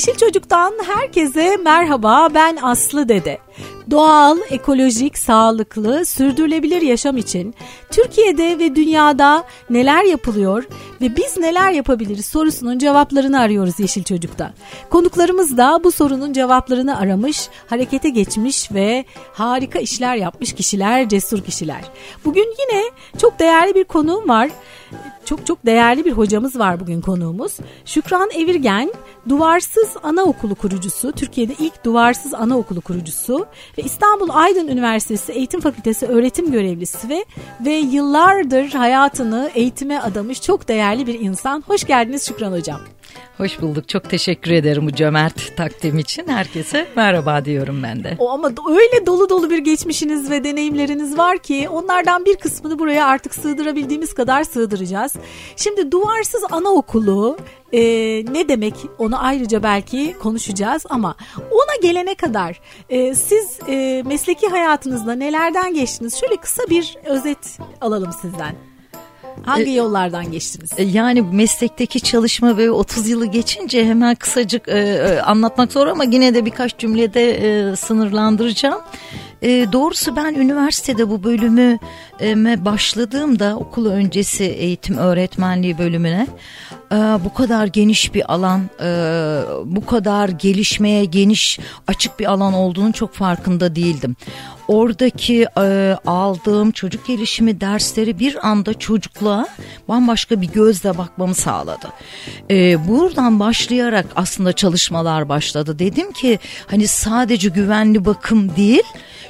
Yeşil Çocuk'tan herkese merhaba ben Aslı Dede. Doğal, ekolojik, sağlıklı, sürdürülebilir yaşam için Türkiye'de ve dünyada neler yapılıyor ve biz neler yapabiliriz sorusunun cevaplarını arıyoruz Yeşil Çocuk'ta. Konuklarımız da bu sorunun cevaplarını aramış, harekete geçmiş ve harika işler yapmış kişiler, cesur kişiler. Bugün yine çok değerli bir konuğum var. Çok çok değerli bir hocamız var bugün konuğumuz. Şükran Evirgen, Duvarsız Anaokulu kurucusu, Türkiye'de ilk Duvarsız Anaokulu kurucusu ve İstanbul Aydın Üniversitesi Eğitim Fakültesi öğretim görevlisi ve ve yıllardır hayatını eğitime adamış çok değerli bir insan. Hoş geldiniz Şükran Hocam. Hoş bulduk. Çok teşekkür ederim bu cömert takdim için. Herkese merhaba diyorum ben de. O ama öyle dolu dolu bir geçmişiniz ve deneyimleriniz var ki onlardan bir kısmını buraya artık sığdırabildiğimiz kadar sığdıracağız. Şimdi duvarsız anaokulu e, ne demek onu ayrıca belki konuşacağız ama ona gelene kadar e, siz e, mesleki hayatınızda nelerden geçtiniz? Şöyle kısa bir özet alalım sizden. Hangi e, yollardan geçtiniz? E, yani meslekteki çalışma ve 30 yılı geçince hemen kısacık e, e, anlatmak zor ama yine de birkaç cümlede e, sınırlandıracağım. E, doğrusu ben üniversitede bu bölümü e, başladığımda okul öncesi eğitim öğretmenliği bölümüne e, bu kadar geniş bir alan, e, bu kadar gelişmeye geniş açık bir alan olduğunu çok farkında değildim oradaki e, aldığım çocuk gelişimi dersleri bir anda çocukluğa bambaşka bir gözle bakmamı sağladı. E, buradan başlayarak aslında çalışmalar başladı. Dedim ki hani sadece güvenli bakım değil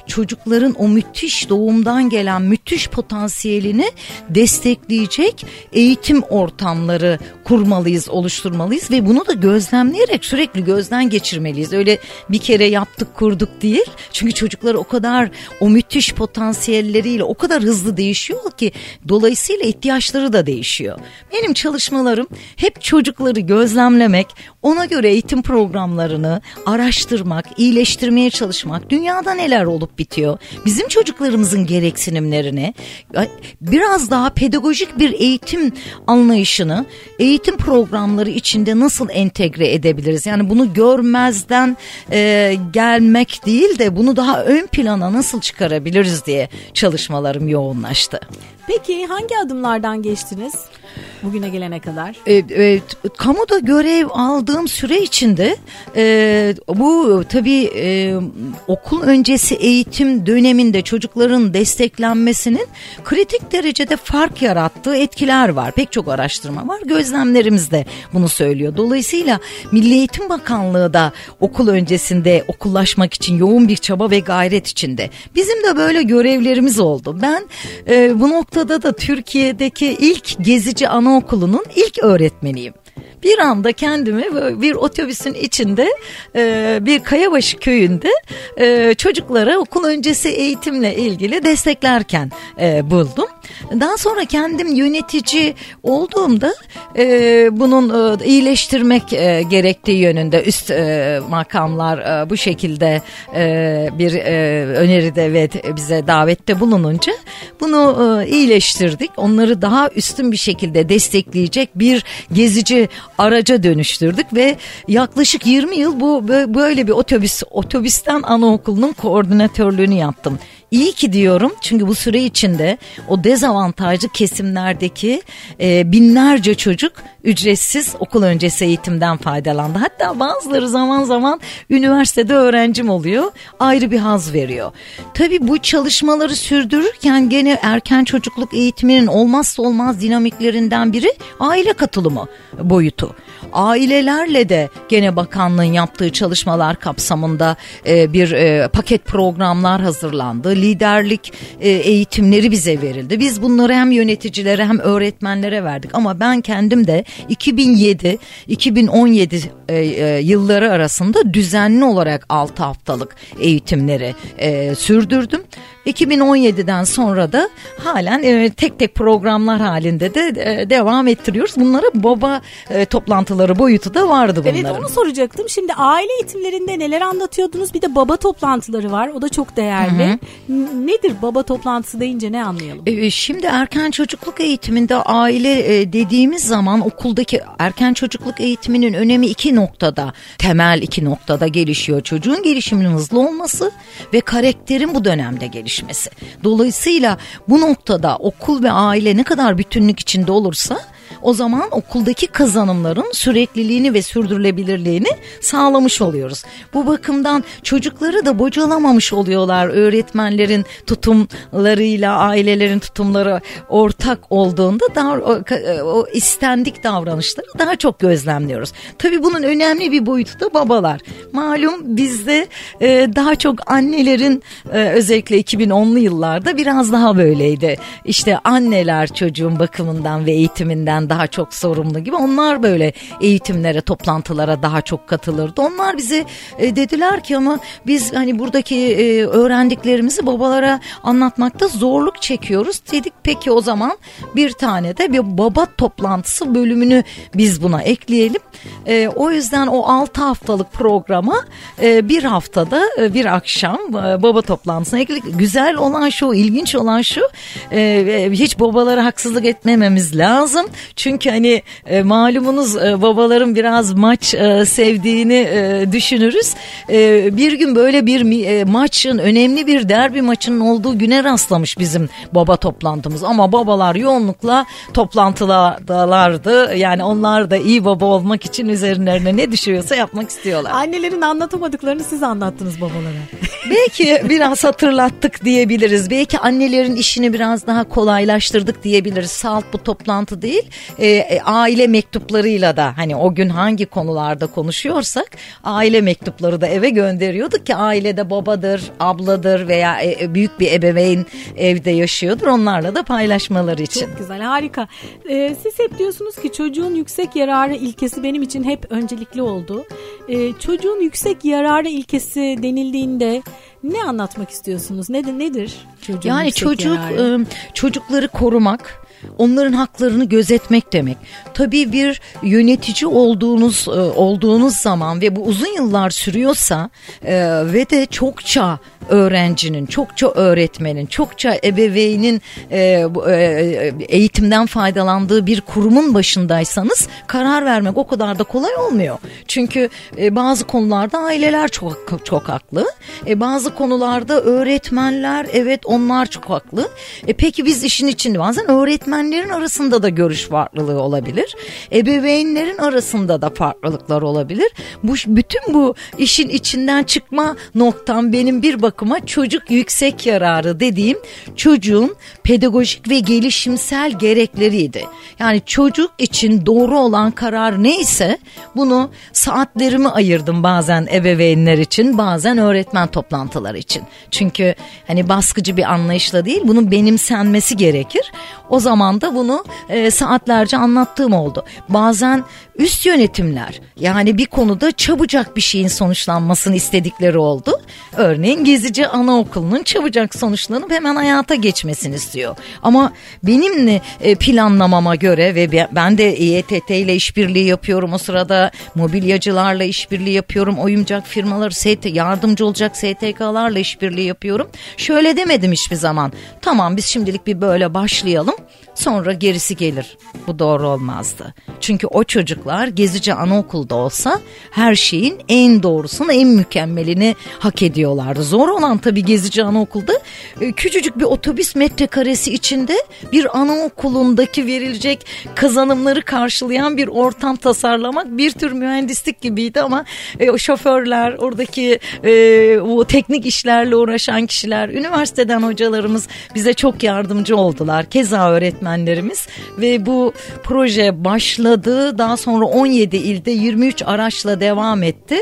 çocukların o müthiş doğumdan gelen müthiş potansiyelini destekleyecek eğitim ortamları kurmalıyız, oluşturmalıyız ve bunu da gözlemleyerek sürekli gözden geçirmeliyiz. Öyle bir kere yaptık, kurduk değil. Çünkü çocuklar o kadar o müthiş potansiyelleriyle o kadar hızlı değişiyor ki dolayısıyla ihtiyaçları da değişiyor. Benim çalışmalarım hep çocukları gözlemlemek, ona göre eğitim programlarını araştırmak, iyileştirmeye çalışmak, dünyada neler olup bitiyor, bizim çocuklarımızın gereksinimlerini, biraz daha pedagojik bir eğitim anlayışını, eğitim programları içinde nasıl entegre edebiliriz? Yani bunu görmezden e, gelmek değil de bunu daha ön plana nasıl çıkarabiliriz diye çalışmalarım yoğunlaştı. Peki hangi adımlardan geçtiniz bugüne gelene kadar? E, e, kamuda görev aldığım süre içinde e, bu tabii e, okul öncesi eğitim döneminde çocukların desteklenmesinin kritik derecede fark yarattığı etkiler var. Pek çok araştırma var. Gözlemlerimiz de bunu söylüyor. Dolayısıyla Milli Eğitim Bakanlığı da okul öncesinde okullaşmak için yoğun bir çaba ve gayret içinde. Bizim de böyle görevlerimiz oldu. Ben e, bu noktada da Türkiye'deki ilk gezici anaokulunun ilk öğretmeniyim. Bir anda kendimi bir otobüsün içinde e, bir Kayabaşı köyünde e, çocuklara okul öncesi eğitimle ilgili desteklerken e, buldum. Daha sonra kendim yönetici olduğumda e, bunun e, iyileştirmek e, gerektiği yönünde üst e, makamlar e, bu şekilde e, bir e, öneride ve bize davette bulununca bunu e, iyileştirdik. Onları daha üstün bir şekilde destekleyecek bir gezici araca dönüştürdük ve yaklaşık 20 yıl bu böyle bir otobüs otobüsten anaokulunun koordinatörlüğünü yaptım. İyi ki diyorum çünkü bu süre içinde o dezavantajlı kesimlerdeki e, binlerce çocuk ücretsiz okul öncesi eğitimden faydalandı. Hatta bazıları zaman zaman üniversitede öğrencim oluyor ayrı bir haz veriyor. Tabii bu çalışmaları sürdürürken gene erken çocukluk eğitiminin olmazsa olmaz dinamiklerinden biri aile katılımı boyutu. Ailelerle de gene bakanlığın yaptığı çalışmalar kapsamında e, bir e, paket programlar hazırlandı. Liderlik e, eğitimleri bize verildi. Biz bunları hem yöneticilere hem öğretmenlere verdik. Ama ben kendim de 2007-2017 e, e, yılları arasında düzenli olarak 6 haftalık eğitimleri e, sürdürdüm 2017'den sonra da halen e, tek tek programlar halinde de e, devam ettiriyoruz. Bunlara baba e, toplantıları boyutu da vardı bunların. Evet onu soracaktım. Şimdi aile eğitimlerinde neler anlatıyordunuz? Bir de baba toplantıları var. O da çok değerli. Hı hı. Nedir baba toplantısı deyince ne anlayalım? E, şimdi erken çocukluk eğitiminde aile e, dediğimiz zaman okuldaki erken çocukluk eğitiminin önemi iki noktada, temel iki noktada gelişiyor. Çocuğun gelişiminin hızlı olması ve karakterin bu dönemde gelişmesi. Dolayısıyla bu noktada okul ve aile ne kadar bütünlük içinde olursa o zaman okuldaki kazanımların sürekliliğini ve sürdürülebilirliğini sağlamış oluyoruz. Bu bakımdan çocukları da bocalamamış oluyorlar öğretmenlerin tutumlarıyla ailelerin tutumları ortak olduğunda daha o, o istendik davranışları daha çok gözlemliyoruz. Tabii bunun önemli bir boyutu da babalar. Malum bizde e, daha çok annelerin e, özellikle 2010'lu yıllarda biraz daha böyleydi. İşte anneler çocuğun bakımından ve eğitiminden daha çok sorumlu gibi. Onlar böyle eğitimlere, toplantılara daha çok katılırdı. Onlar bize e, dediler ki ama biz hani buradaki e, öğrendiklerimizi babalara anlatmakta zorluk çekiyoruz. Dedik peki o zaman bir tane de bir baba toplantısı bölümünü biz buna ekleyelim. E, o yüzden o 6 haftalık programa e, bir haftada e, bir akşam e, baba toplantısına ekledik. Güzel olan şu, ilginç olan şu e, hiç babalara haksızlık etmememiz lazım. Çünkü hani e, malumunuz e, babaların biraz maç e, sevdiğini e, düşünürüz. E, bir gün böyle bir e, maçın önemli bir derbi maçının olduğu güne rastlamış bizim baba toplantımız. Ama babalar yoğunlukla toplantılardalardı. Yani onlar da iyi baba olmak için üzerlerine ne düşüyorsa yapmak istiyorlar. Annelerin anlatamadıklarını siz anlattınız babalara. Belki biraz hatırlattık diyebiliriz. Belki annelerin işini biraz daha kolaylaştırdık diyebiliriz. Salt bu toplantı değil e, e, aile mektuplarıyla da hani o gün hangi konularda konuşuyorsak aile mektupları da eve gönderiyorduk ki ailede babadır, abladır veya e, e, büyük bir ebeveyn evde yaşıyordur onlarla da paylaşmaları için. Çok güzel harika. Ee, siz hep diyorsunuz ki çocuğun yüksek yararı ilkesi benim için hep öncelikli oldu. Ee, çocuğun yüksek yararı ilkesi denildiğinde ne anlatmak istiyorsunuz? Nedir nedir çocuğun Yani çocuk yararı? çocukları korumak, onların haklarını gözetmek demek. Tabii bir yönetici olduğunuz e, olduğunuz zaman ve bu uzun yıllar sürüyorsa e, ve de çokça öğrencinin, çokça öğretmenin, çokça ebeveynin e, eğitimden faydalandığı bir kurumun başındaysanız karar vermek o kadar da kolay olmuyor. Çünkü bazı konularda aileler çok çok haklı. Bazı konularda öğretmenler evet onlar çok haklı. Peki biz işin içinde bazen öğretmenlerin arasında da görüş farklılığı olabilir. Ebeveynlerin arasında da farklılıklar olabilir. Bu bütün bu işin içinden çıkma noktam benim bir bakım bakıma çocuk yüksek yararı dediğim çocuğun pedagojik ve gelişimsel gerekleriydi. Yani çocuk için doğru olan karar neyse bunu saatlerimi ayırdım bazen ebeveynler için bazen öğretmen toplantıları için. Çünkü hani baskıcı bir anlayışla değil bunun benimsenmesi gerekir. O zaman da bunu e, saatlerce anlattığım oldu. Bazen üst yönetimler yani bir konuda çabucak bir şeyin sonuçlanmasını istedikleri oldu. Örneğin Gezici Anaokulu'nun çabucak sonuçlanıp hemen hayata geçmesini istiyor. Ama benimle e, planlamama göre ve ben de İETT ile işbirliği yapıyorum o sırada mobilyacılarla işbirliği yapıyorum oyuncak firmaları ST, yardımcı olacak STK'larla işbirliği yapıyorum. Şöyle demedim hiçbir zaman tamam biz şimdilik bir böyle başlayalım sonra gerisi gelir. Bu doğru olmazdı. Çünkü o çocuklar gezici anaokulda olsa her şeyin en doğrusunu en mükemmelini hak ediyorlardı. Zor olan tabii gezici anaokulda e, küçücük bir otobüs metrekaresi içinde bir anaokulundaki verilecek kazanımları karşılayan bir ortam tasarlamak bir tür mühendislik gibiydi ama e, şoförler oradaki e, o teknik işlerle uğraşan kişiler üniversiteden hocalarımız bize çok yardımcı oldular. Keza öğretmenlerimiz ve bu proje başladı. Daha sonra 17 ilde 23 araçla devam etti.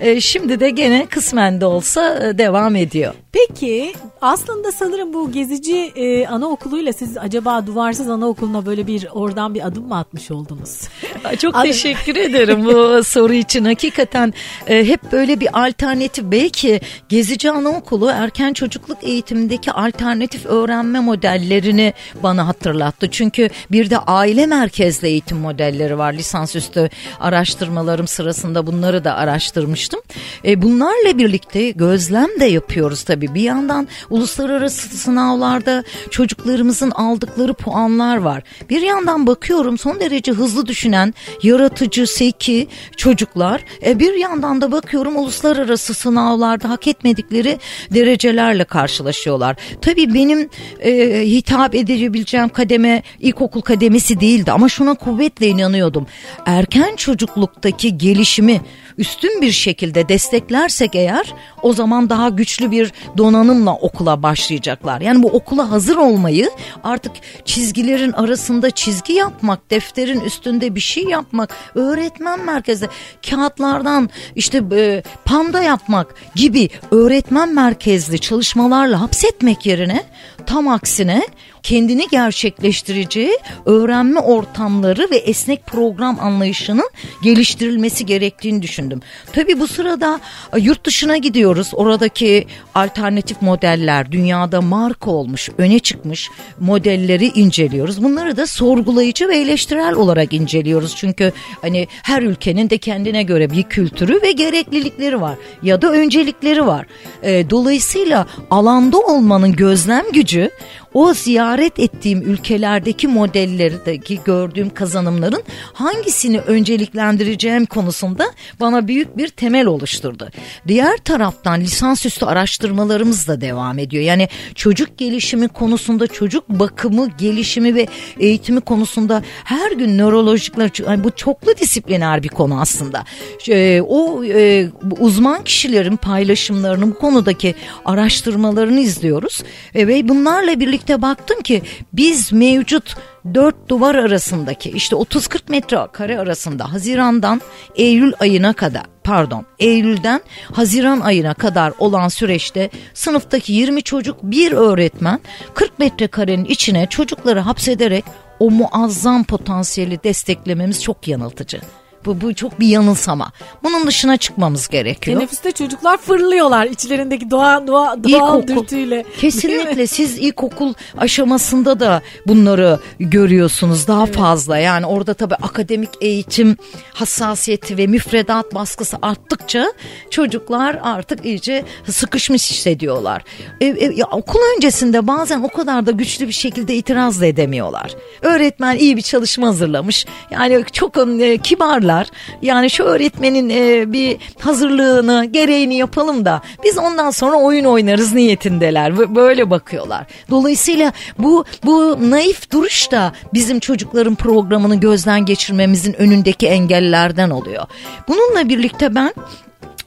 E, şimdi de gene kısmen de olsa e, devam ediyor. Peki aslında sanırım bu gezici e, anaokuluyla siz acaba duvarsız anaokuluna böyle bir oradan bir adım mı atmış oldunuz? Çok teşekkür ederim bu soru için. Hakikaten e, hep böyle bir alternatif belki gezici anaokulu erken çocukluk eğitimindeki alternatif öğrenme modellerini bana hatırlattı. Çünkü bir de aile merkezli eğitim modelleri var. Lisansüstü araştırmalarım sırasında bunları da araştırmıştım. E, bunlarla birlikte gözlem de yapıyoruz tabii. Bir yandan uluslararası sınavlarda çocuklarımızın aldıkları puanlar var. Bir yandan bakıyorum son derece hızlı düşünen, yaratıcı, zeki çocuklar. E, bir yandan da bakıyorum uluslararası sınavlarda hak etmedikleri derecelerle karşılaşıyorlar. Tabii benim e, hitap edebileceğim kademe ilkokul kademesi değildi ama şuna kuvvetle inanıyordum. Erken çocukluktaki gelişimi üstün bir şekilde desteklersek eğer o zaman daha güçlü bir donanımla okula başlayacaklar. Yani bu okula hazır olmayı artık çizgilerin arasında çizgi yapmak, defterin üstünde bir şey yapmak, öğretmen merkezde kağıtlardan işte e, panda yapmak gibi öğretmen merkezli çalışmalarla hapsetmek yerine tam aksine kendini gerçekleştireceği öğrenme ortamları ve esnek program anlayışının geliştirilmesi gerektiğini düşündüm. Tabii bu sırada e, yurt dışına gidiyoruz. Oradaki alternatif modeller dünyada marka olmuş, öne çıkmış modelleri inceliyoruz. Bunları da sorgulayıcı ve eleştirel olarak inceliyoruz. Çünkü hani her ülkenin de kendine göre bir kültürü ve gereklilikleri var ya da öncelikleri var. E, dolayısıyla alanda olmanın gözlem gücü o ziyaret ettiğim ülkelerdeki modellerdeki gördüğüm kazanımların hangisini önceliklendireceğim konusunda bana büyük bir temel oluşturdu. Diğer taraftan lisansüstü araştırmalarımız da devam ediyor. Yani çocuk gelişimi konusunda çocuk bakımı, gelişimi ve eğitimi konusunda her gün nörolojikler yani bu çoklu disipliner bir konu aslında. Ee, o e, uzman kişilerin paylaşımlarını bu konudaki araştırmalarını izliyoruz e, ve bunlarla birlikte birlikte baktım ki biz mevcut dört duvar arasındaki işte 30-40 metre kare arasında Haziran'dan Eylül ayına kadar pardon Eylül'den Haziran ayına kadar olan süreçte sınıftaki 20 çocuk bir öğretmen 40 metrekarenin içine çocukları hapsederek o muazzam potansiyeli desteklememiz çok yanıltıcı. Bu, bu çok bir yanılsama. Bunun dışına çıkmamız gerekiyor. Teneffüste çocuklar fırlıyorlar içlerindeki doğa, doğa, doğal ilkokul, dürtüyle. Kesinlikle siz ilkokul aşamasında da bunları görüyorsunuz daha evet. fazla. Yani orada tabii akademik eğitim hassasiyeti ve müfredat baskısı arttıkça çocuklar artık iyice sıkışmış hissediyorlar. E, e, ya, okul öncesinde bazen o kadar da güçlü bir şekilde itiraz da edemiyorlar. Öğretmen iyi bir çalışma hazırlamış. Yani çok e, kibarlar yapıyorlar. Yani şu öğretmenin e, bir hazırlığını, gereğini yapalım da biz ondan sonra oyun oynarız niyetindeler. Böyle bakıyorlar. Dolayısıyla bu bu naif duruş da bizim çocukların programını gözden geçirmemizin önündeki engellerden oluyor. Bununla birlikte ben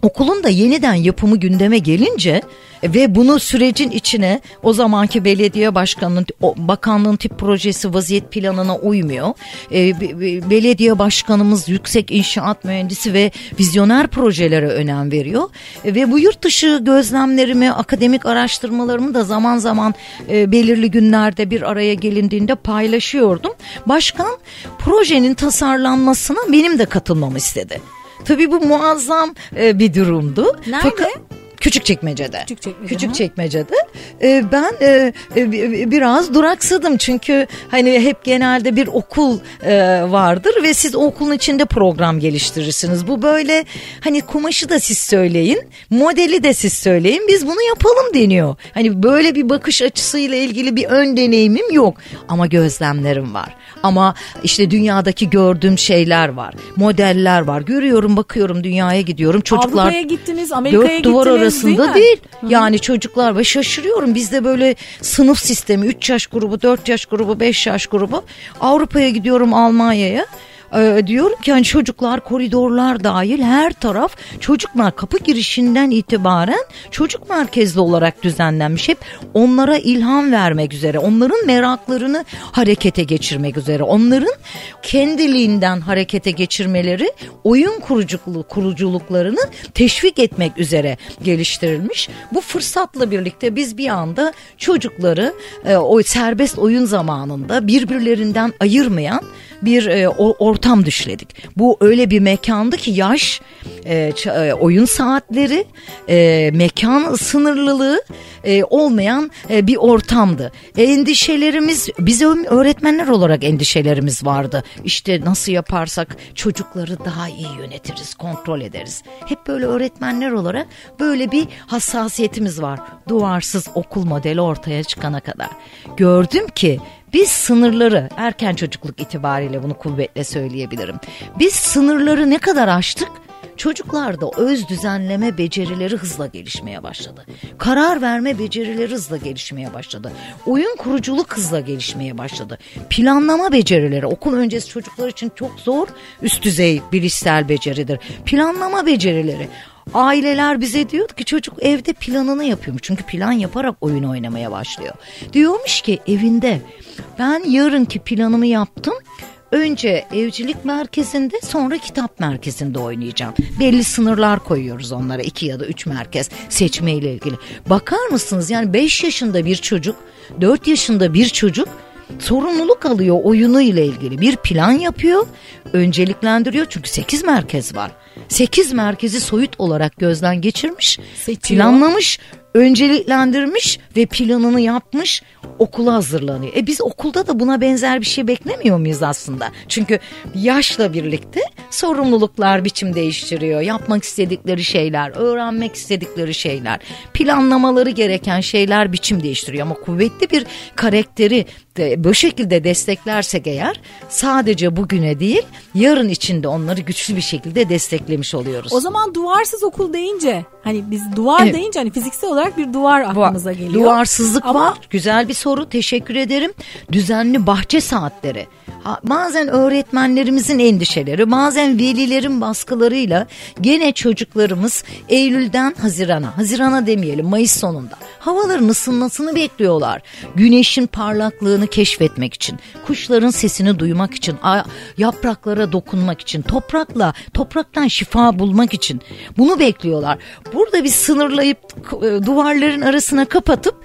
okulun da yeniden yapımı gündeme gelince ve bunu sürecin içine o zamanki belediye başkanının bakanlığın tip projesi vaziyet planına uymuyor. E, belediye başkanımız yüksek inşaat mühendisi ve vizyoner projelere önem veriyor. E, ve bu yurt dışı gözlemlerimi, akademik araştırmalarımı da zaman zaman e, belirli günlerde bir araya gelindiğinde paylaşıyordum. Başkan projenin tasarlanmasına benim de katılmamı istedi. Tabii bu muazzam e, bir durumdu. Nerede? Fakat, Küçük çekmecede. Küçük çekmecede. Küçük çekmecede. Ee, ben e, e, biraz duraksadım çünkü hani hep genelde bir okul e, vardır ve siz okulun içinde program geliştirirsiniz. Bu böyle hani kumaşı da siz söyleyin, modeli de siz söyleyin. Biz bunu yapalım deniyor. Hani böyle bir bakış açısıyla ilgili bir ön deneyimim yok ama gözlemlerim var. Ama işte dünyadaki gördüğüm şeyler var. Modeller var. Görüyorum, bakıyorum dünyaya gidiyorum. Çocuklar Avrupa'ya gittiniz, Amerika'ya gittiniz arasında değil. değil. Yani çocuklar ve şaşırıyorum bizde böyle sınıf sistemi 3 yaş grubu, 4 yaş grubu, 5 yaş grubu. Avrupa'ya gidiyorum Almanya'ya. E, diyorum ki hani çocuklar koridorlar dahil her taraf çocuklar kapı girişinden itibaren çocuk merkezli olarak düzenlenmiş. Hep onlara ilham vermek üzere, onların meraklarını harekete geçirmek üzere, onların kendiliğinden harekete geçirmeleri oyun kuruculuğu, kuruculuklarını teşvik etmek üzere geliştirilmiş. Bu fırsatla birlikte biz bir anda çocukları e, o serbest oyun zamanında birbirlerinden ayırmayan bir e, ortam düşledik. Bu öyle bir mekandı ki yaş, e, e, oyun saatleri, e, mekan sınırlılığı e, olmayan e, bir ortamdı. E, endişelerimiz, bize öğretmenler olarak endişelerimiz vardı. İşte nasıl yaparsak çocukları daha iyi yönetiriz, kontrol ederiz. Hep böyle öğretmenler olarak böyle bir hassasiyetimiz var. Duvarsız okul modeli ortaya çıkana kadar. Gördüm ki biz sınırları erken çocukluk itibariyle bunu kuvvetle söyleyebilirim. Biz sınırları ne kadar aştık? Çocuklarda öz düzenleme becerileri hızla gelişmeye başladı. Karar verme becerileri hızla gelişmeye başladı. Oyun kuruculuk hızla gelişmeye başladı. Planlama becerileri okul öncesi çocuklar için çok zor üst düzey bilişsel beceridir. Planlama becerileri Aileler bize diyor ki çocuk evde planını yapıyormuş. Çünkü plan yaparak oyun oynamaya başlıyor. Diyormuş ki evinde ben yarınki planımı yaptım. Önce evcilik merkezinde sonra kitap merkezinde oynayacağım. Belli sınırlar koyuyoruz onlara iki ya da üç merkez seçmeyle ilgili. Bakar mısınız yani beş yaşında bir çocuk dört yaşında bir çocuk sorumluluk alıyor oyunu ile ilgili bir plan yapıyor önceliklendiriyor çünkü sekiz merkez var. Sekiz merkezi soyut olarak gözden geçirmiş, Seçiyor. planlamış, önceliklendirmiş ve planını yapmış okula hazırlanıyor. E biz okulda da buna benzer bir şey beklemiyor muyuz aslında? Çünkü yaşla birlikte sorumluluklar biçim değiştiriyor. Yapmak istedikleri şeyler, öğrenmek istedikleri şeyler, planlamaları gereken şeyler biçim değiştiriyor. Ama kuvvetli bir karakteri de bu şekilde desteklersek eğer sadece bugüne değil yarın içinde onları güçlü bir şekilde desteklemiş oluyoruz. O zaman duvarsız okul deyince hani biz duvar evet. deyince hani fiziksel olarak bir duvar aklımıza geliyor. Duvarsızlık Ama... var. Güzel bir soru. Teşekkür ederim. Düzenli bahçe saatleri. Ha, bazen öğretmenlerimizin endişeleri, bazen velilerin baskılarıyla gene çocuklarımız Eylül'den Haziran'a, Haziran'a demeyelim Mayıs sonunda havaların ısınmasını bekliyorlar. Güneşin parlaklığını keşfetmek için, kuşların sesini duymak için, yapraklara dokunmak için, toprakla, topraktan şifa bulmak için bunu bekliyorlar. Burada bir sınırlayıp e, duvarların arasına kapatıp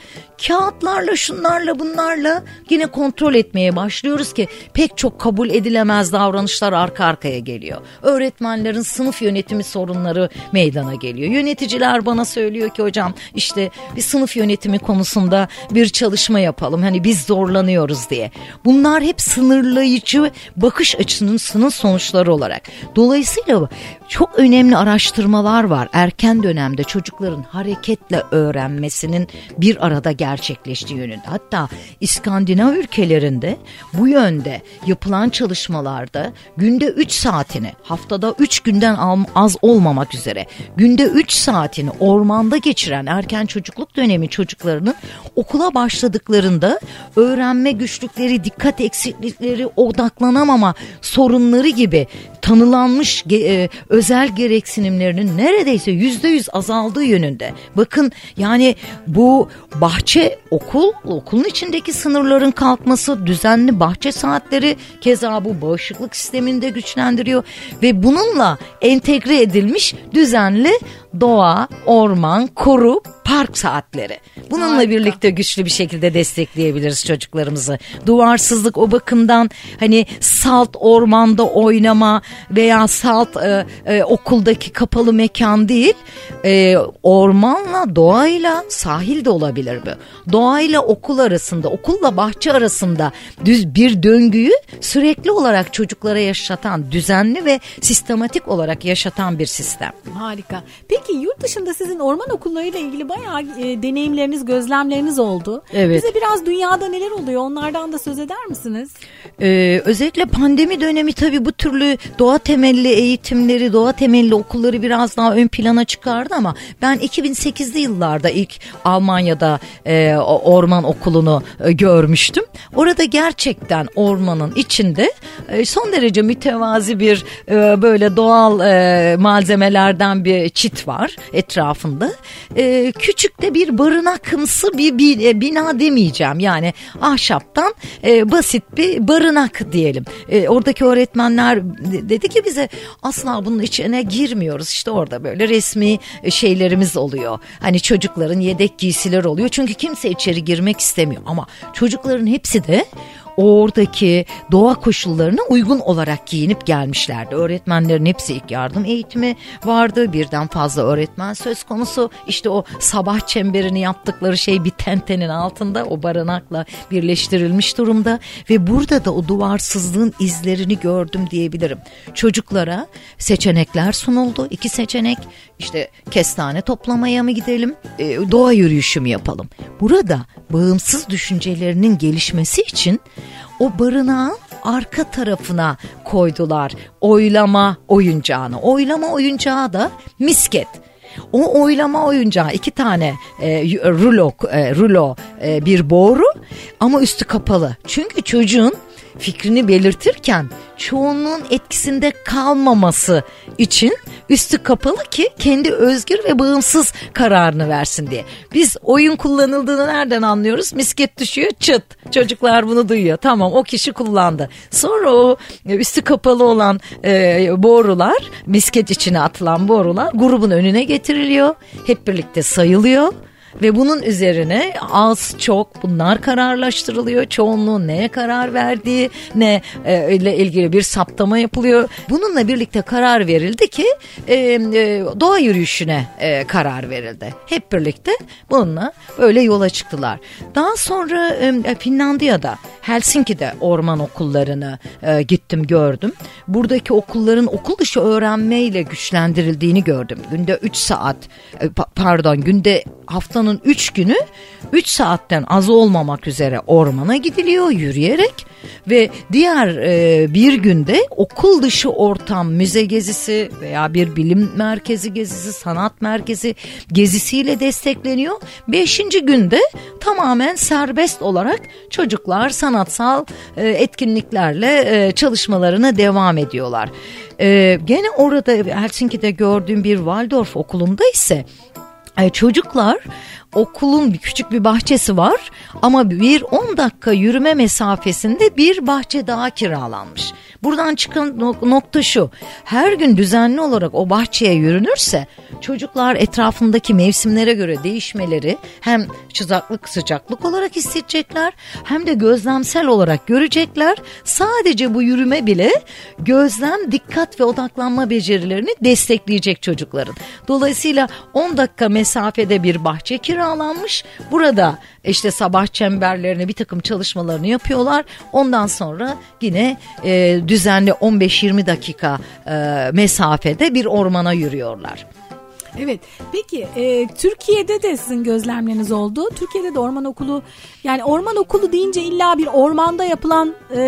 kağıtlarla şunlarla bunlarla yine kontrol etmeye başlıyoruz ki pek çok kabul edilemez davranışlar arka arkaya geliyor. Öğretmenlerin sınıf yönetimi sorunları meydana geliyor. Yöneticiler bana söylüyor ki hocam işte bir sınıf yönetimi konusunda bir çalışma yapalım. Hani biz zorlanıyoruz diye. Bunlar hep sınırlayıcı bakış açısının sonuçları olarak. Dolayısıyla çok önemli araştırmalar var. Erken dönemde çocukların hareketle öğrenmesinin bir arada gerçekleştiği yönünde. Hatta İskandinav ülkelerinde bu yönde yapılan çalışmalarda günde 3 saatini haftada 3 günden az olmamak üzere günde 3 saatini ormanda geçiren erken çocukluk dönemi çocuklarının okula başladıklarında öğrenme güçlükleri, dikkat eksiklikleri, odaklanamama sorunları gibi tanılanmış e, özel gereksinimlerinin neredeyse yüzde yüz azaldığı yönünde. Bakın yani bu bahçe okul, okulun içindeki sınırların kalkması, düzenli bahçe saatleri keza bu bağışıklık sistemini de güçlendiriyor ve bununla entegre edilmiş düzenli doğa, orman, koru, park saatleri. Bununla Harika. birlikte güçlü bir şekilde destekleyebiliriz çocuklarımızı. Duvarsızlık o bakımdan hani salt ormanda oynama veya salt e, e, okuldaki kapalı mekan değil. E, ormanla, doğayla sahil de olabilir bu. Doğayla okul arasında, okulla bahçe arasında düz bir döngüyü sürekli olarak çocuklara yaşatan, düzenli ve sistematik olarak yaşatan bir sistem. Harika. Peki Peki yurt dışında sizin orman okullarıyla ilgili bayağı e, deneyimleriniz, gözlemleriniz oldu. Evet. Bize biraz dünyada neler oluyor onlardan da söz eder misiniz? Ee, özellikle pandemi dönemi tabii bu türlü doğa temelli eğitimleri, doğa temelli okulları biraz daha ön plana çıkardı ama ben 2008'li yıllarda ilk Almanya'da e, orman okulunu e, görmüştüm. Orada gerçekten ormanın içinde e, son derece mütevazi bir e, böyle doğal e, malzemelerden bir çit var etrafında. E, küçük de bir barınakımsı bir, bir e, bina demeyeceğim yani ahşaptan e, basit bir barınak diyelim. E, oradaki öğretmenler dedi ki bize asla bunun içine girmiyoruz. İşte orada böyle resmi şeylerimiz oluyor. Hani çocukların yedek giysiler oluyor. Çünkü kimse içeri girmek istemiyor. Ama çocukların hepsi de oradaki doğa koşullarına uygun olarak giyinip gelmişlerdi. Öğretmenlerin hepsi ilk yardım eğitimi vardı. Birden fazla öğretmen söz konusu. İşte o sabah çemberini yaptıkları şey bir tentenin altında o barınakla birleştirilmiş durumda ve burada da o duvarsızlığın izlerini gördüm diyebilirim. Çocuklara seçenekler sunuldu. İki seçenek işte kestane toplamaya mı gidelim, e, doğa yürüyüşü mü yapalım? Burada bağımsız düşüncelerinin gelişmesi için o barınağın arka tarafına koydular oylama oyuncağını. Oylama oyuncağı da misket. O oylama oyuncağı iki tane e, rulo, e, rulo e, bir boru ama üstü kapalı. Çünkü çocuğun fikrini belirtirken çoğunluğun etkisinde kalmaması için üstü kapalı ki kendi özgür ve bağımsız kararını versin diye. Biz oyun kullanıldığını nereden anlıyoruz? Misket düşüyor çıt. Çocuklar bunu duyuyor. Tamam o kişi kullandı. Sonra o üstü kapalı olan e, borular misket içine atılan borular grubun önüne getiriliyor. Hep birlikte sayılıyor ve bunun üzerine az çok bunlar kararlaştırılıyor. Çoğunluğun neye karar verdiği ne e, ile ilgili bir saptama yapılıyor. Bununla birlikte karar verildi ki e, e, doğa yürüyüşüne e, karar verildi. Hep birlikte bununla böyle yola çıktılar. Daha sonra e, Finlandiya'da Helsinki'de orman okullarını e, gittim gördüm. Buradaki okulların okul dışı öğrenmeyle güçlendirildiğini gördüm. Günde 3 saat e, pardon günde haftanın 3 günü 3 saatten az olmamak üzere ormana gidiliyor yürüyerek ve diğer e, bir günde okul dışı ortam müze gezisi veya bir bilim merkezi gezisi sanat merkezi gezisiyle destekleniyor. Beşinci günde tamamen serbest olarak çocuklar sanatsal e, etkinliklerle e, çalışmalarına devam ediyorlar. E, gene orada Helsinki'de gördüğüm bir Waldorf okulunda ise çocuklar okulun bir küçük bir bahçesi var ama bir 10 dakika yürüme mesafesinde bir bahçe daha kiralanmış. Buradan çıkan nokta şu. Her gün düzenli olarak o bahçeye yürünürse çocuklar etrafındaki mevsimlere göre değişmeleri hem sıcaklık sıcaklık olarak hissedecekler hem de gözlemsel olarak görecekler. Sadece bu yürüme bile gözlem, dikkat ve odaklanma becerilerini destekleyecek çocukların. Dolayısıyla 10 dakika mesafede bir bahçe kiralanmış. Burada işte sabah çemberlerine bir takım çalışmalarını yapıyorlar. Ondan sonra yine e, düzenli 15-20 dakika e, mesafede bir ormana yürüyorlar. Evet. Peki e, Türkiye'de de sizin gözlemleriniz oldu. Türkiye'de de orman okulu yani orman okulu deyince illa bir ormanda yapılan e,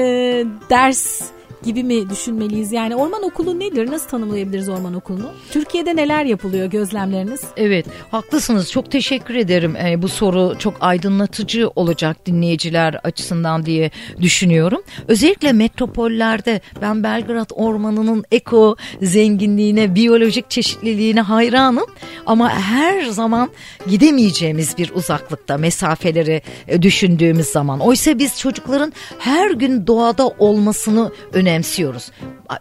ders gibi mi düşünmeliyiz? Yani orman okulu nedir? Nasıl tanımlayabiliriz orman okulunu? Türkiye'de neler yapılıyor gözlemleriniz? Evet haklısınız çok teşekkür ederim. Ee, bu soru çok aydınlatıcı olacak dinleyiciler açısından diye düşünüyorum. Özellikle metropollerde ben Belgrad Ormanı'nın eko zenginliğine, biyolojik çeşitliliğine hayranım. Ama her zaman gidemeyeceğimiz bir uzaklıkta mesafeleri e, düşündüğümüz zaman. Oysa biz çocukların her gün doğada olmasını önemli önemsiyoruz.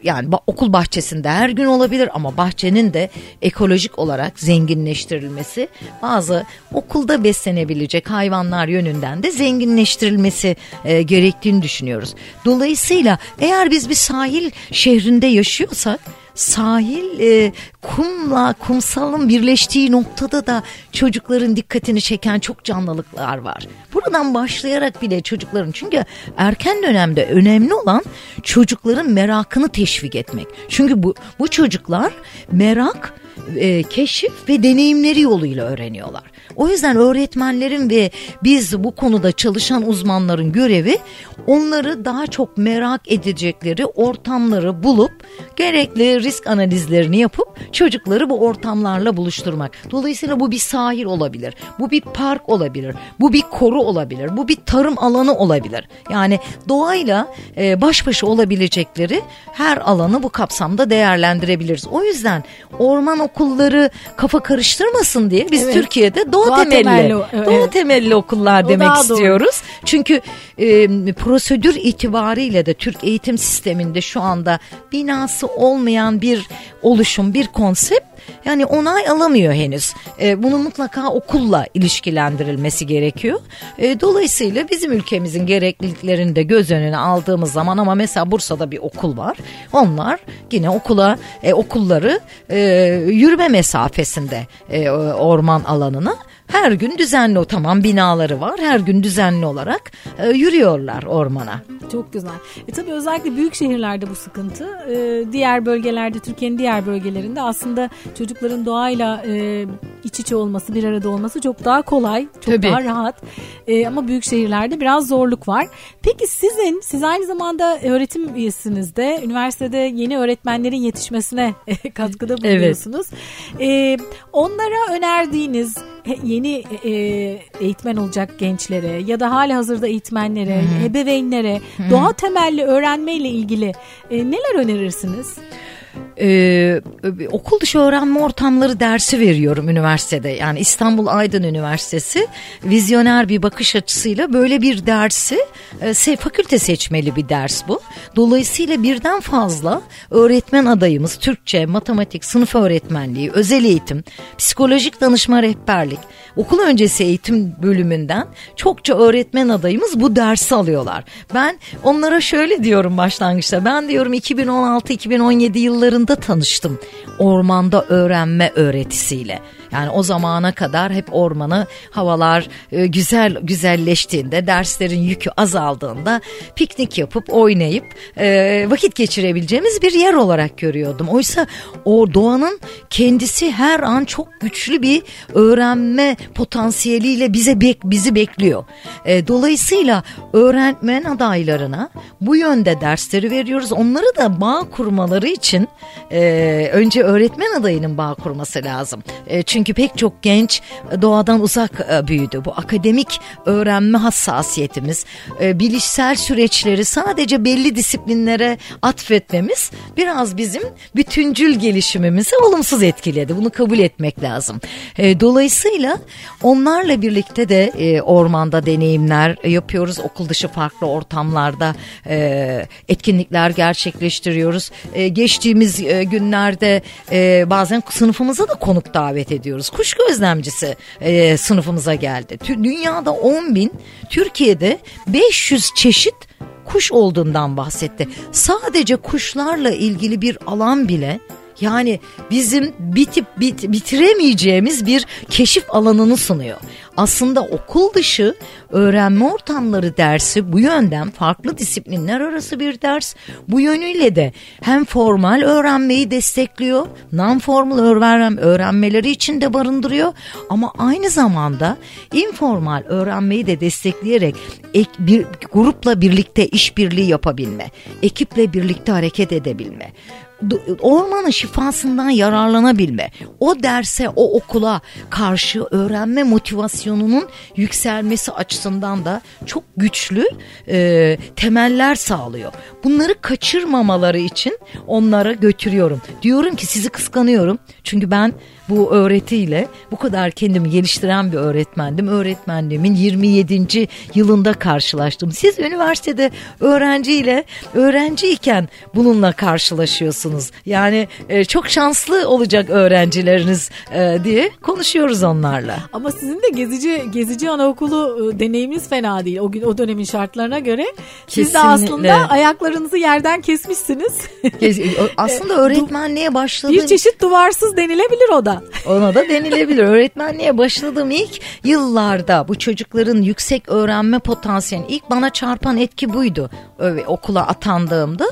Yani okul bahçesinde her gün olabilir ama bahçenin de ekolojik olarak zenginleştirilmesi bazı okulda beslenebilecek hayvanlar yönünden de zenginleştirilmesi e, gerektiğini düşünüyoruz. Dolayısıyla eğer biz bir sahil şehrinde yaşıyorsak sahil e, kumla kumsalın birleştiği noktada da çocukların dikkatini çeken çok canlılıklar var. Buradan başlayarak bile çocukların çünkü erken dönemde önemli olan çocukların merakını teşvik etmek. Çünkü bu bu çocuklar merak e, keşif ve deneyimleri yoluyla öğreniyorlar. O yüzden öğretmenlerin ve biz bu konuda çalışan uzmanların görevi onları daha çok merak edecekleri ortamları bulup gerekli risk analizlerini yapıp çocukları bu ortamlarla buluşturmak. Dolayısıyla bu bir sahil olabilir, bu bir park olabilir, bu bir koru olabilir, bu bir tarım alanı olabilir. Yani doğayla e, baş başa olabilecekleri her alanı bu kapsamda değerlendirebiliriz. O yüzden orman okulları kafa karıştırmasın diye biz evet. Türkiye'de doğa, doğa temelli, temelli evet. doğa temelli okullar o demek istiyoruz. Doğru. Çünkü e, prosedür itibariyle de Türk eğitim sisteminde şu anda binası olmayan bir oluşum, bir konsept yani onay alamıyor henüz. E, bunun mutlaka okulla ilişkilendirilmesi gerekiyor. E, dolayısıyla bizim ülkemizin gerekliliklerini de göz önüne aldığımız zaman ama mesela Bursa'da bir okul var. Onlar yine okula e, okulları e, yürüme mesafesinde e, orman alanına her gün düzenli o tamam binaları var. Her gün düzenli olarak e, yürüyorlar ormana. Çok güzel. E tabii özellikle büyük şehirlerde bu sıkıntı. E, diğer bölgelerde Türkiye'nin diğer bölgelerinde aslında çocukların doğayla e, iç içe olması, bir arada olması çok daha kolay, çok tabii. daha rahat. E, ama büyük şehirlerde biraz zorluk var. Peki sizin, siz aynı zamanda öğretim üyesiniz de üniversitede yeni öğretmenlerin yetişmesine katkıda bulunuyorsunuz. Evet. E, onlara önerdiğiniz yeni e, eğitmen olacak gençlere ya da hali hazırda eğitmenlere, Hı-hı. ebeveynlere Hı-hı. doğa temelli öğrenmeyle ilgili e, neler önerirsiniz? Ee, okul dışı öğrenme ortamları dersi veriyorum üniversitede. Yani İstanbul Aydın Üniversitesi vizyoner bir bakış açısıyla böyle bir dersi e, fakülte seçmeli bir ders bu. Dolayısıyla birden fazla öğretmen adayımız Türkçe, matematik, sınıf öğretmenliği, özel eğitim, psikolojik danışma rehberlik, okul öncesi eğitim bölümünden çokça öğretmen adayımız bu dersi alıyorlar. Ben onlara şöyle diyorum başlangıçta. Ben diyorum 2016-2017 yıllarında tanıştım ormanda öğrenme öğretisiyle. Yani o zamana kadar hep ormanı havalar e, güzel güzelleştiğinde derslerin yükü azaldığında piknik yapıp oynayıp e, vakit geçirebileceğimiz bir yer olarak görüyordum. Oysa o doğanın kendisi her an çok güçlü bir öğrenme potansiyeliyle bize bek, bizi bekliyor. E, dolayısıyla öğretmen adaylarına bu yönde dersleri veriyoruz. Onları da bağ kurmaları için önce öğretmen adayının bağ kurması lazım. Çünkü çünkü pek çok genç doğadan uzak e, büyüdü. Bu akademik öğrenme hassasiyetimiz, e, bilişsel süreçleri sadece belli disiplinlere atfetmemiz biraz bizim bütüncül gelişimimizi olumsuz etkiledi. Bunu kabul etmek lazım. E, dolayısıyla onlarla birlikte de ormanda deneyimler yapıyoruz. Okul dışı farklı ortamlarda etkinlikler gerçekleştiriyoruz. Geçtiğimiz günlerde bazen sınıfımıza da konuk davet ediyoruz ediyoruz. Kuş gözlemcisi e, sınıfımıza geldi. Dünyada 10 bin, Türkiye'de 500 çeşit kuş olduğundan bahsetti. Sadece kuşlarla ilgili bir alan bile yani bizim bitip bit, bitiremeyeceğimiz bir keşif alanını sunuyor. Aslında okul dışı öğrenme ortamları dersi bu yönden farklı disiplinler arası bir ders. Bu yönüyle de hem formal öğrenmeyi destekliyor, non formal öğren öğrenmeleri için de barındırıyor ama aynı zamanda informal öğrenmeyi de destekleyerek ek, bir grupla birlikte işbirliği yapabilme, ekiple birlikte hareket edebilme ormanın şifasından yararlanabilme, o derse, o okula karşı öğrenme motivasyonunun yükselmesi açısından da çok güçlü e, temeller sağlıyor. Bunları kaçırmamaları için onlara götürüyorum. Diyorum ki sizi kıskanıyorum çünkü ben bu öğretiyle bu kadar kendimi geliştiren bir öğretmendim. Öğretmenliğimin 27. yılında karşılaştım. Siz üniversitede öğrenciyle öğrenciyken bununla karşılaşıyorsunuz. Yani e, çok şanslı olacak öğrencileriniz e, diye konuşuyoruz onlarla. Ama sizin de gezici gezici anaokulu e, deneyiminiz fena değil. O gün o dönemin şartlarına göre Kesinlikle. siz de aslında ayaklarınızı yerden kesmişsiniz. aslında öğretmenliğe başladığım bir çeşit duvarsız denilebilir o da. Ona da denilebilir. Öğretmenliğe başladığım ilk yıllarda bu çocukların yüksek öğrenme potansiyeli ilk bana çarpan etki buydu. Öyle, okula atandığımda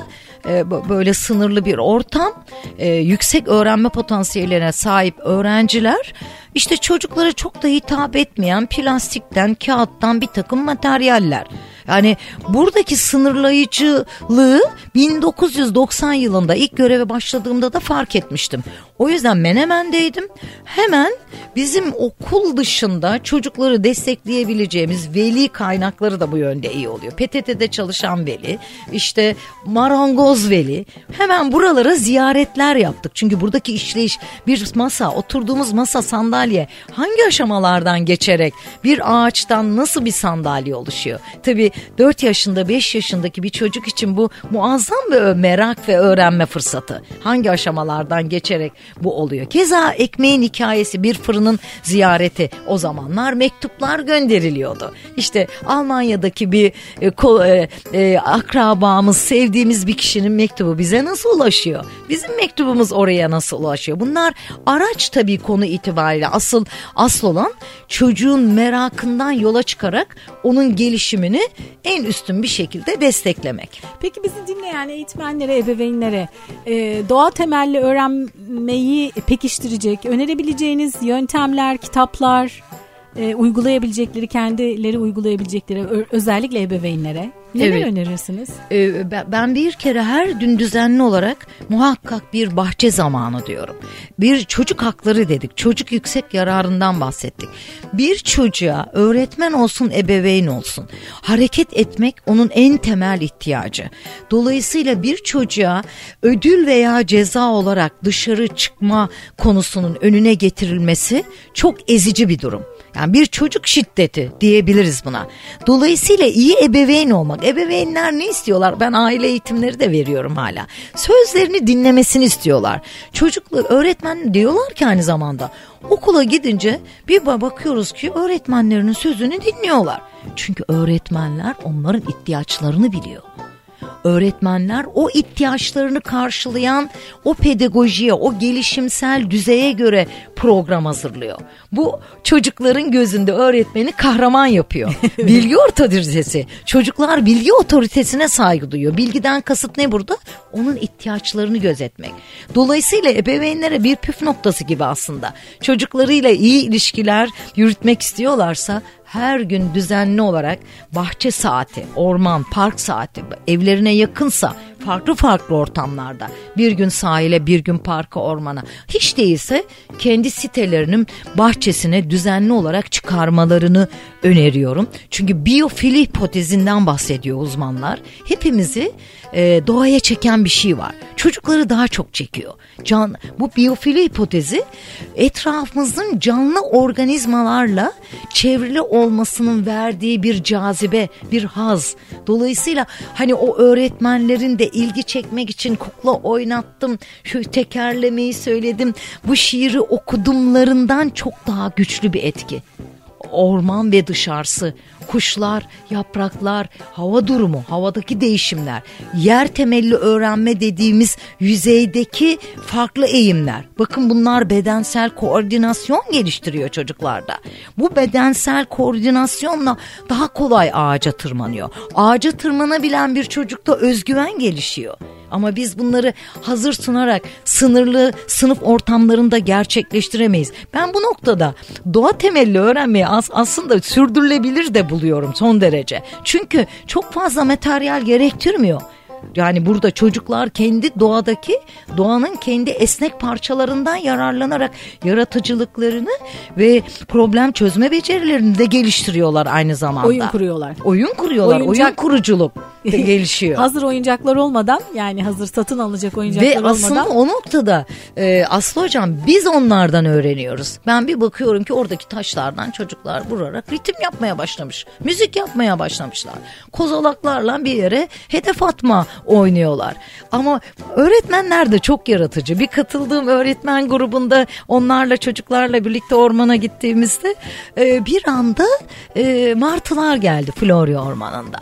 e, böyle sınırlı bir ortam, e, yüksek öğrenme potansiyellerine sahip öğrenciler işte çocuklara çok da hitap etmeyen plastikten, kağıttan bir takım materyaller. Yani buradaki sınırlayıcılığı 1990 yılında ilk göreve başladığımda da fark etmiştim. O yüzden Menemen'deydim. Hemen bizim okul dışında çocukları destekleyebileceğimiz veli kaynakları da bu yönde iyi oluyor. PTT'de çalışan veli, işte marangoz veli. Hemen buralara ziyaretler yaptık. Çünkü buradaki işleyiş bir masa, oturduğumuz masa sandalye hangi aşamalardan geçerek bir ağaçtan nasıl bir sandalye oluşuyor? Tabii 4 yaşında 5 yaşındaki bir çocuk için bu muazzam bir merak ve öğrenme fırsatı. Hangi aşamalardan geçerek bu oluyor. Keza ekmeğin hikayesi bir fırının ziyareti o zamanlar mektuplar gönderiliyordu. İşte Almanya'daki bir e, ko, e, e, akrabamız sevdiğimiz bir kişinin mektubu bize nasıl ulaşıyor? Bizim mektubumuz oraya nasıl ulaşıyor? Bunlar araç tabii konu itibariyle asıl asıl olan çocuğun merakından yola çıkarak onun gelişimini en üstün bir şekilde desteklemek. Peki bizi dinleyen eğitmenlere, ebeveynlere e, doğa temelli öğrenmeyi pekiştirecek, önerebileceğiniz yöntemler, kitaplar, e, uygulayabilecekleri, kendileri uygulayabilecekleri özellikle ebeveynlere Neler evet. önerirsiniz? Ee, ben bir kere her gün düzenli olarak muhakkak bir bahçe zamanı diyorum. Bir çocuk hakları dedik. Çocuk yüksek yararından bahsettik. Bir çocuğa öğretmen olsun, ebeveyn olsun. Hareket etmek onun en temel ihtiyacı. Dolayısıyla bir çocuğa ödül veya ceza olarak dışarı çıkma konusunun önüne getirilmesi çok ezici bir durum. Yani bir çocuk şiddeti diyebiliriz buna. Dolayısıyla iyi ebeveyn olmak. Ebeveynler ne istiyorlar? Ben aile eğitimleri de veriyorum hala. Sözlerini dinlemesini istiyorlar. Çocuklar öğretmen diyorlar ki aynı zamanda okula gidince bir bakıyoruz ki öğretmenlerinin sözünü dinliyorlar. Çünkü öğretmenler onların ihtiyaçlarını biliyor öğretmenler o ihtiyaçlarını karşılayan o pedagojiye, o gelişimsel düzeye göre program hazırlıyor. Bu çocukların gözünde öğretmeni kahraman yapıyor. bilgi otoritesi. Çocuklar bilgi otoritesine saygı duyuyor. Bilgiden kasıt ne burada? Onun ihtiyaçlarını gözetmek. Dolayısıyla ebeveynlere bir püf noktası gibi aslında. Çocuklarıyla iyi ilişkiler yürütmek istiyorlarsa her gün düzenli olarak bahçe saati, orman, park saati evlerine yakınsa farklı farklı ortamlarda bir gün sahile bir gün parka ormana hiç değilse kendi sitelerinin bahçesine düzenli olarak çıkarmalarını öneriyorum. Çünkü biyofili hipotezinden bahsediyor uzmanlar. Hepimizi e, doğaya çeken bir şey var. Çocukları daha çok çekiyor. Can, bu biyofili hipotezi etrafımızın canlı organizmalarla çevrili olmasının verdiği bir cazibe, bir haz. Dolayısıyla hani o öğretmenlerin de ilgi çekmek için kukla oynattım, şu tekerlemeyi söyledim, bu şiiri okudumlarından çok daha güçlü bir etki orman ve dışarısı, kuşlar, yapraklar, hava durumu, havadaki değişimler, yer temelli öğrenme dediğimiz yüzeydeki farklı eğimler. Bakın bunlar bedensel koordinasyon geliştiriyor çocuklarda. Bu bedensel koordinasyonla daha kolay ağaca tırmanıyor. Ağaca tırmanabilen bir çocukta özgüven gelişiyor. Ama biz bunları hazır sunarak sınırlı sınıf ortamlarında gerçekleştiremeyiz. Ben bu noktada doğa temelli öğrenmeyi as aslında sürdürülebilir de buluyorum son derece. Çünkü çok fazla materyal gerektirmiyor. Yani burada çocuklar kendi doğadaki doğanın kendi esnek parçalarından yararlanarak yaratıcılıklarını ve problem çözme becerilerini de geliştiriyorlar aynı zamanda. Oyun kuruyorlar. Oyun kuruyorlar. Oyuncak... Oyun kuruculuk gelişiyor. hazır oyuncaklar olmadan yani hazır satın alacak oyuncaklar ve olmadan. Ve aslında o noktada e, Aslı Hocam biz onlardan öğreniyoruz. Ben bir bakıyorum ki oradaki taşlardan çocuklar vurarak ritim yapmaya başlamış. Müzik yapmaya başlamışlar. Kozalaklarla bir yere hedef atma oynuyorlar. Ama öğretmenler de çok yaratıcı. Bir katıldığım öğretmen grubunda onlarla çocuklarla birlikte ormana gittiğimizde e, bir anda e, martılar geldi Florya ormanında.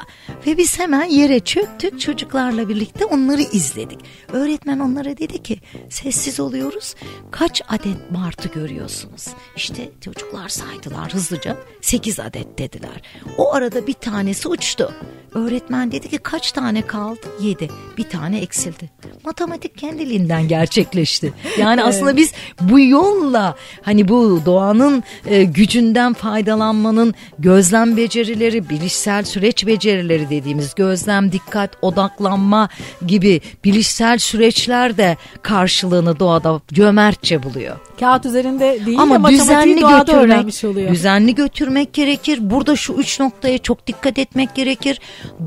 Ve biz hemen yere çöktük çocuklarla birlikte onları izledik. Öğretmen onlara dedi ki sessiz oluyoruz. Kaç adet martı görüyorsunuz? İşte çocuklar saydılar hızlıca 8 adet dediler. O arada bir tanesi uçtu. Öğretmen dedi ki kaç tane kaldı? 7. Bir tane eksildi. Matematik kendiliğinden gerçekleşti. Yani aslında biz bu yolla hani bu doğanın e, gücünden faydalanmanın gözlem becerileri, bilişsel süreç becerileri dediğimiz gözlem, dikkat, odaklanma gibi bilişsel süreçler de karşılığını doğada cömertçe buluyor. Kağıt üzerinde değil Ama de düzenli doğada götürmek, öğrenmiş oluyor. düzenli götürmek gerekir. Burada şu üç noktaya çok dikkat etmek gerekir.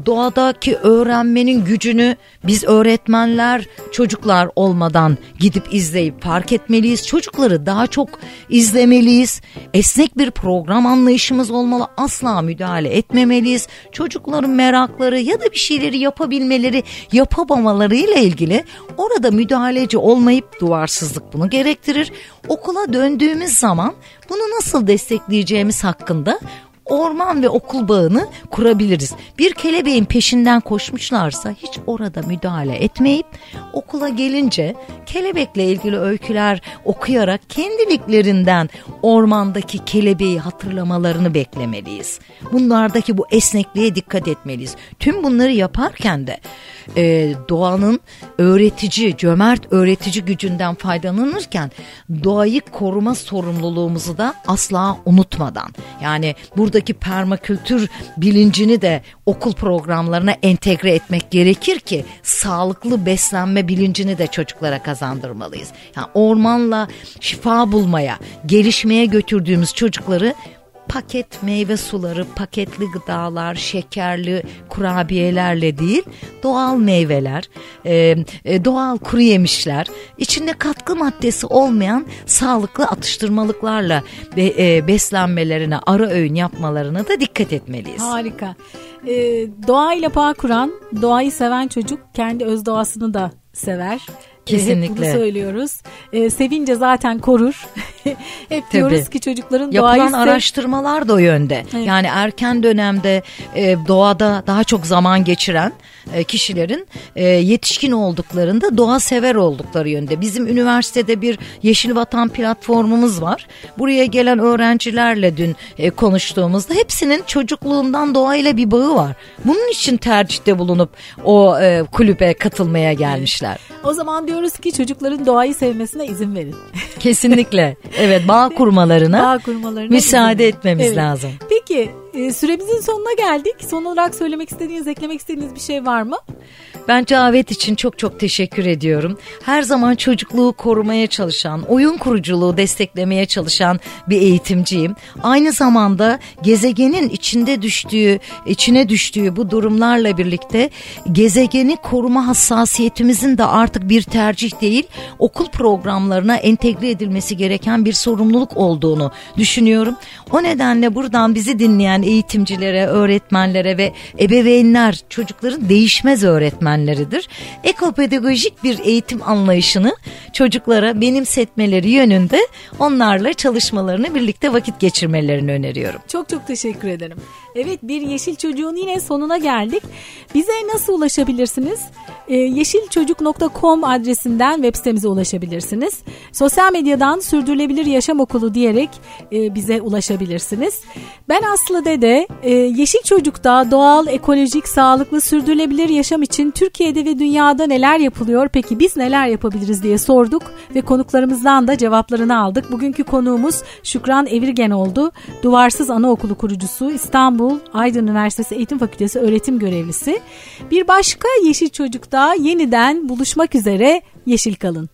Doğadaki öğrenmenin gücünü biz öğretmenler çocuklar olmadan gidip izleyip fark etmeliyiz. Çocukları daha çok izlemeliyiz. Esnek bir program anlayışımız olmalı. Asla müdahale etmemeliyiz. Çocukların merakları ya da bir şeyleri yapabilmeleri, yapamamalarıyla ilgili orada müdahaleci olmayıp duvarsızlık bunu gerektirir. Okula döndüğümüz zaman bunu nasıl destekleyeceğimiz hakkında orman ve okul bağını kurabiliriz. Bir kelebeğin peşinden koşmuşlarsa hiç orada müdahale etmeyip okula gelince kelebekle ilgili öyküler okuyarak kendiliklerinden ormandaki kelebeği hatırlamalarını beklemeliyiz. Bunlardaki bu esnekliğe dikkat etmeliyiz. Tüm bunları yaparken de e, doğanın öğretici, cömert öğretici gücünden faydalanırken doğayı koruma sorumluluğumuzu da asla unutmadan yani buradaki permakültür bilincini de okul programlarına entegre etmek gerekir ki sağlıklı beslenme bilincini de çocuklara kazandırmalıyız. Yani ormanla şifa bulmaya, gelişmeye götürdüğümüz çocukları paket meyve suları, paketli gıdalar, şekerli kurabiyelerle değil, doğal meyveler, e, e, doğal kuru yemişler, içinde katkı maddesi olmayan sağlıklı atıştırmalıklarla e, beslenmelerine, ara öğün yapmalarına da dikkat etmeliyiz. Harika. Ee, doğayla bağ kuran, doğayı seven çocuk kendi öz doğasını da sever. Kesinlikle. Hep bunu söylüyoruz. Ee, sevince zaten korur. Hep Tabii. diyoruz ki çocukların Yapılan doğayı sev- araştırmalar da o yönde. Evet. Yani erken dönemde e, doğada daha çok zaman geçiren e, kişilerin e, yetişkin olduklarında doğa sever oldukları yönde. Bizim üniversitede bir Yeşil Vatan platformumuz var. Buraya gelen öğrencilerle dün e, konuştuğumuzda hepsinin çocukluğundan doğayla bir bağı var. Bunun için tercihte bulunup o e, kulübe katılmaya gelmişler. O zaman diyoruz ki çocukların doğayı sevmesine izin verin. Kesinlikle. Evet bağ kurmalarına Bağ kurmalarına müsaade izin etmemiz Evet. lazım. Peki e, süremizin sonuna geldik. Son olarak söylemek istediğiniz, eklemek istediğiniz bir şey var mı? Ben Cavet için çok çok teşekkür ediyorum. Her zaman çocukluğu korumaya çalışan, oyun kuruculuğu desteklemeye çalışan bir eğitimciyim. Aynı zamanda gezegenin içinde düştüğü, içine düştüğü bu durumlarla birlikte gezegeni koruma hassasiyetimizin de artık bir tercih değil, okul programlarına entegre edilmesi gereken bir sorumluluk olduğunu düşünüyorum. O nedenle buradan bizi dinleyen eğitimcilere, öğretmenlere ve ebeveynler çocukların değişmez öğretmenleridir. Ekopedagojik bir eğitim anlayışını çocuklara benimsetmeleri yönünde onlarla çalışmalarını birlikte vakit geçirmelerini öneriyorum. Çok çok teşekkür ederim. Evet bir Yeşil Çocuğun yine sonuna geldik. Bize nasıl ulaşabilirsiniz? Ee, yeşilçocuk.com adresinden web sitemize ulaşabilirsiniz. Sosyal medyadan Sürdürülebilir Yaşam Okulu diyerek e, bize ulaşabilirsiniz. Ben Aslı Dede, e, Yeşil Çocuk'ta doğal, ekolojik, sağlıklı, sürdürülebilir yaşam için Türkiye'de ve dünyada neler yapılıyor? Peki biz neler yapabiliriz diye sorduk ve konuklarımızdan da cevaplarını aldık. Bugünkü konuğumuz Şükran Evirgen oldu. Duvarsız Anaokulu kurucusu İstanbul Aydın Üniversitesi Eğitim Fakültesi öğretim görevlisi. Bir başka Yeşil Çocuk'ta yeniden buluşmak üzere Yeşil kalın.